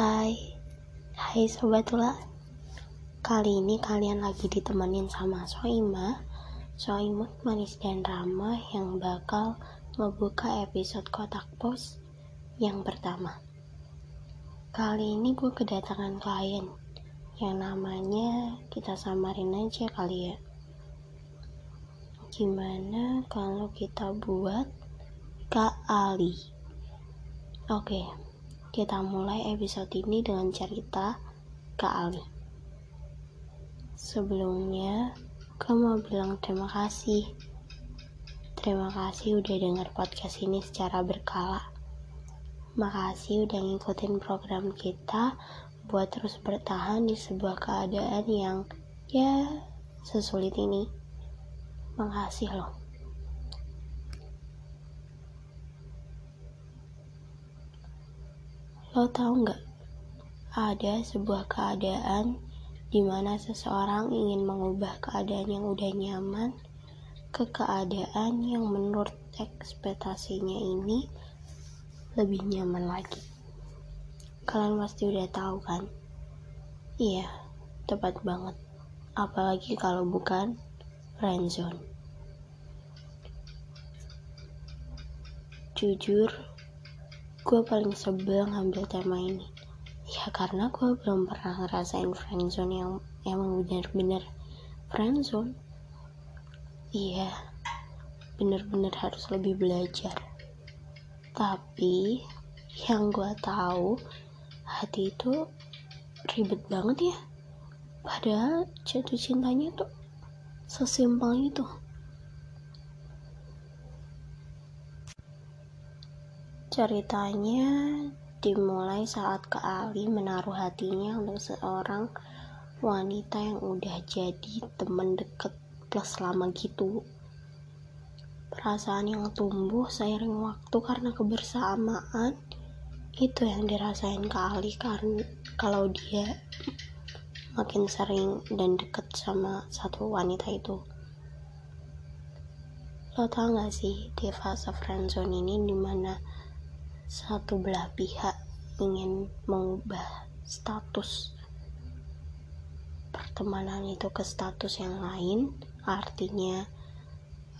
Hai, hai Sobat Ula Kali ini kalian lagi ditemenin sama Soima. Soimut manis dan ramah yang bakal membuka episode kotak pos yang pertama. Kali ini gue kedatangan klien. Yang namanya kita samarin aja kali ya. Gimana kalau kita buat Kak Ali? Oke, kita mulai episode ini dengan cerita Kak Ali. Sebelumnya, gue mau bilang terima kasih. Terima kasih udah denger podcast ini secara berkala. Makasih udah ngikutin program kita buat terus bertahan di sebuah keadaan yang ya sesulit ini. Makasih loh. Lo tau nggak? Ada sebuah keadaan di mana seseorang ingin mengubah keadaan yang udah nyaman ke keadaan yang menurut ekspektasinya ini lebih nyaman lagi. Kalian pasti udah tahu kan? Iya, tepat banget. Apalagi kalau bukan friendzone. Jujur, gue paling sebel ngambil tema ini. Ya karena gue belum pernah ngerasain friendzone yang emang bener-bener friendzone iya bener-bener harus lebih belajar. Tapi yang gue tahu hati itu ribet banget ya. Padahal jatuh cintanya tuh sesimpel itu Ceritanya dimulai saat Kak Ali menaruh hatinya untuk seorang wanita yang udah jadi temen deket plus lama gitu. Perasaan yang tumbuh seiring waktu karena kebersamaan itu yang dirasain Kak Ali karena kalau dia makin sering dan deket sama satu wanita itu. Lo tau gak sih di fase friendzone ini di mana satu belah pihak ingin mengubah status pertemanan itu ke status yang lain. Artinya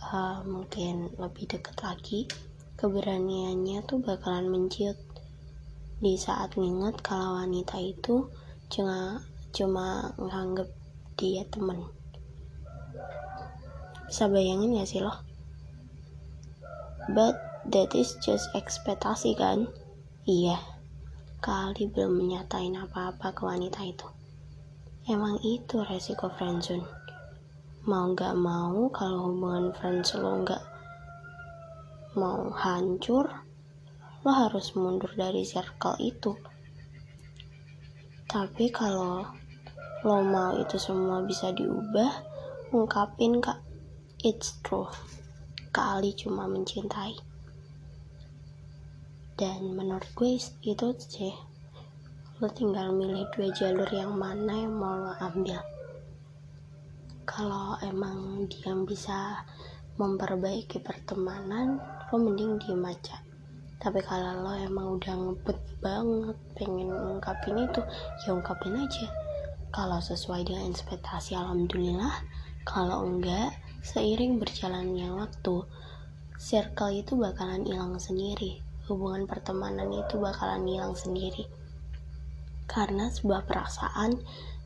uh, mungkin lebih dekat lagi keberaniannya tuh bakalan menciut di saat nginget kalau wanita itu cuma cuma nganggep dia temen. Bisa bayangin gak sih loh but that is just ekspektasi kan? Iya. Kali belum menyatain apa-apa ke wanita itu. Emang itu resiko friendzone mau gak mau kalau hubungan friends lo gak mau hancur lo harus mundur dari circle itu. Tapi kalau lo mau itu semua bisa diubah ungkapin kak. It's true. Kali cuma mencintai dan menurut gue itu sih lo tinggal milih dua jalur yang mana yang mau lo ambil. Kalau emang dia bisa memperbaiki pertemanan lo mending diem aja. Tapi kalau lo emang udah ngebet banget pengen ungkapin itu ya ungkapin aja. Kalau sesuai dengan ekspektasi alhamdulillah. Kalau enggak seiring berjalannya waktu circle itu bakalan hilang sendiri hubungan pertemanan itu bakalan hilang sendiri. Karena sebuah perasaan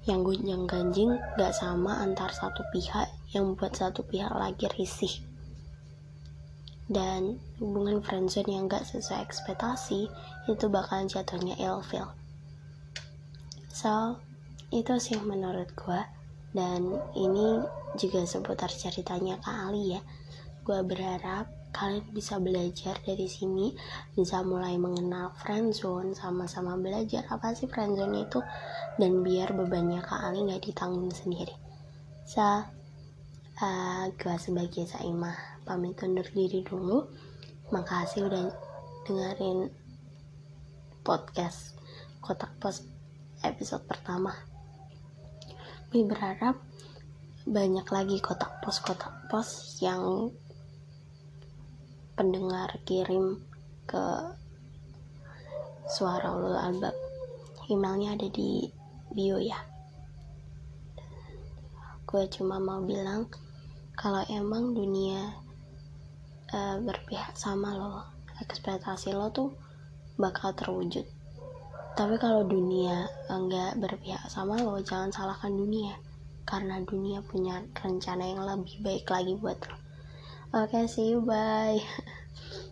yang gunjang ganjing gak sama antar satu pihak yang membuat satu pihak lagi risih. Dan hubungan friendzone yang gak sesuai ekspektasi itu bakalan jatuhnya ilfil. So itu sih menurut gue dan ini juga seputar ceritanya Kak Ali ya. Gue berharap kalian bisa belajar dari sini bisa mulai mengenal friendzone sama-sama belajar apa sih friendzone itu dan biar bebannya Kak Ali nggak ditanggung sendiri. So uh, gue sebagai Saimah pamit undur diri dulu. Makasih udah dengerin podcast kotak pos episode pertama. Gue berharap banyak lagi kotak pos kotak pos yang pendengar kirim ke suara ulul albab. Emailnya ada di bio ya. Gue cuma mau bilang kalau emang dunia uh, berpihak sama lo ekspektasi lo tuh bakal terwujud. Tapi kalau dunia enggak berpihak sama lo jangan salahkan dunia. Karena dunia punya rencana yang lebih baik lagi buat lo oke okay, see you bye